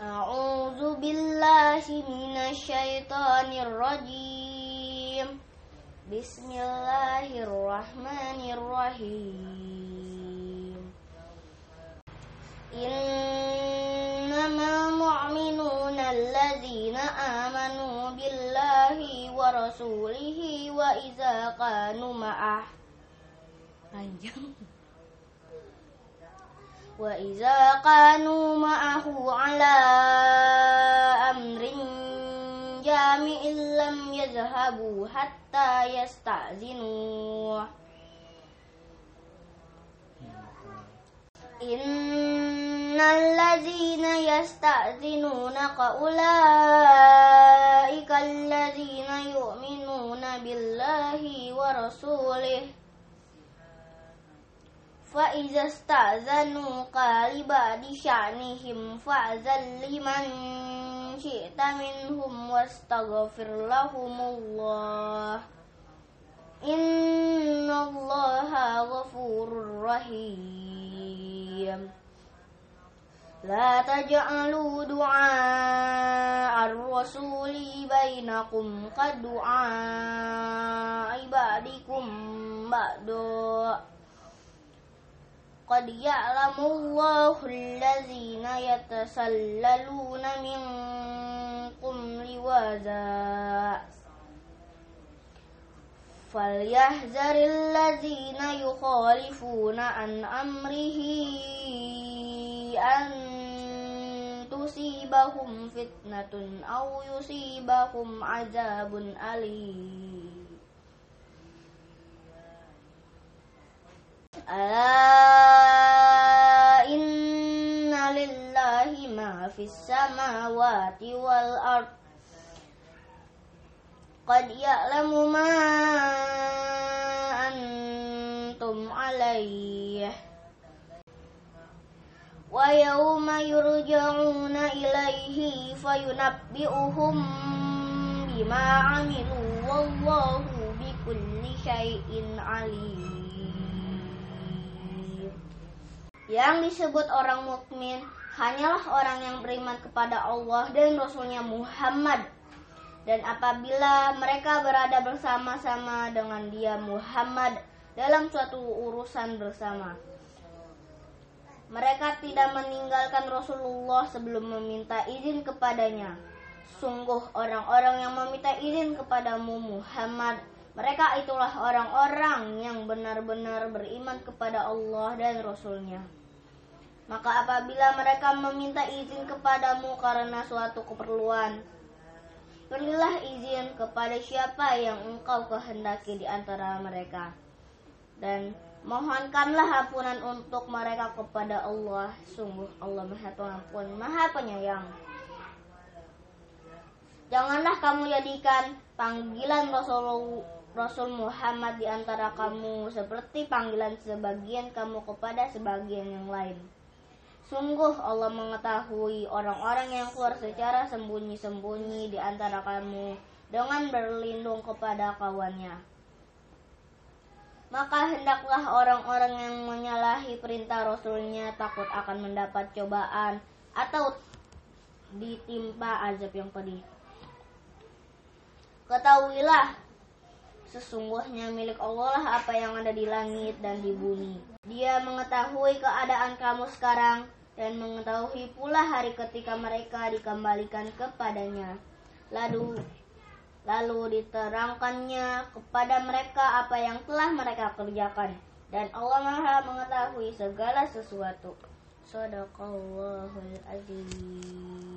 أعوذ بالله من الشيطان الرجيم. بسم الله الرحمن الرحيم. إنما المؤمنون الذين آمنوا بالله ورسوله وإذا كانوا معه. وإذا كانوا معه على أمر جامع لم يذهبوا حتى يستأذنوه. إن الذين يستأذنونك أولئك الذين يؤمنون بالله ورسوله. فإذا استأذنوك لبعض شأنهم فأذن لمن شئت منهم واستغفر لهم الله. إن الله غفور رحيم. لا تجعلوا دعاء الرسول بينكم كدعاء بعضكم بعضا قد يعلم الله الذين يتسللون منكم لواذا. فليحذر الذين يخالفون عن أمره أن تصيبهم فتنة أو يصيبهم عذاب أليم. السماوات والأرض قد يعلم ما أنتم عليه ويوم يرجعون إليه فينبئهم بما عملوا والله بكل شيء عليم Yang disebut orang mukmin hanyalah orang yang beriman kepada Allah dan Rasulnya Muhammad. Dan apabila mereka berada bersama-sama dengan dia Muhammad dalam suatu urusan bersama. Mereka tidak meninggalkan Rasulullah sebelum meminta izin kepadanya. Sungguh orang-orang yang meminta izin kepadamu Muhammad mereka itulah orang-orang yang benar-benar beriman kepada Allah dan Rasulnya. Maka apabila mereka meminta izin kepadamu karena suatu keperluan, berilah izin kepada siapa yang engkau kehendaki di antara mereka. Dan mohonkanlah ampunan untuk mereka kepada Allah. Sungguh Allah Maha Pengampun, Maha Penyayang. Janganlah kamu jadikan panggilan Rasul Rasul Muhammad di antara kamu seperti panggilan sebagian kamu kepada sebagian yang lain. Sungguh Allah mengetahui orang-orang yang keluar secara sembunyi-sembunyi di antara kamu dengan berlindung kepada kawannya. Maka hendaklah orang-orang yang menyalahi perintah Rasulnya takut akan mendapat cobaan atau ditimpa azab yang pedih. Ketahuilah, sesungguhnya milik Allah lah apa yang ada di langit dan di bumi. Dia mengetahui keadaan kamu sekarang dan mengetahui pula hari ketika mereka dikembalikan kepadanya. Lalu lalu diterangkannya kepada mereka apa yang telah mereka kerjakan dan Allah Maha mengetahui segala sesuatu. Sadaqallahul azim.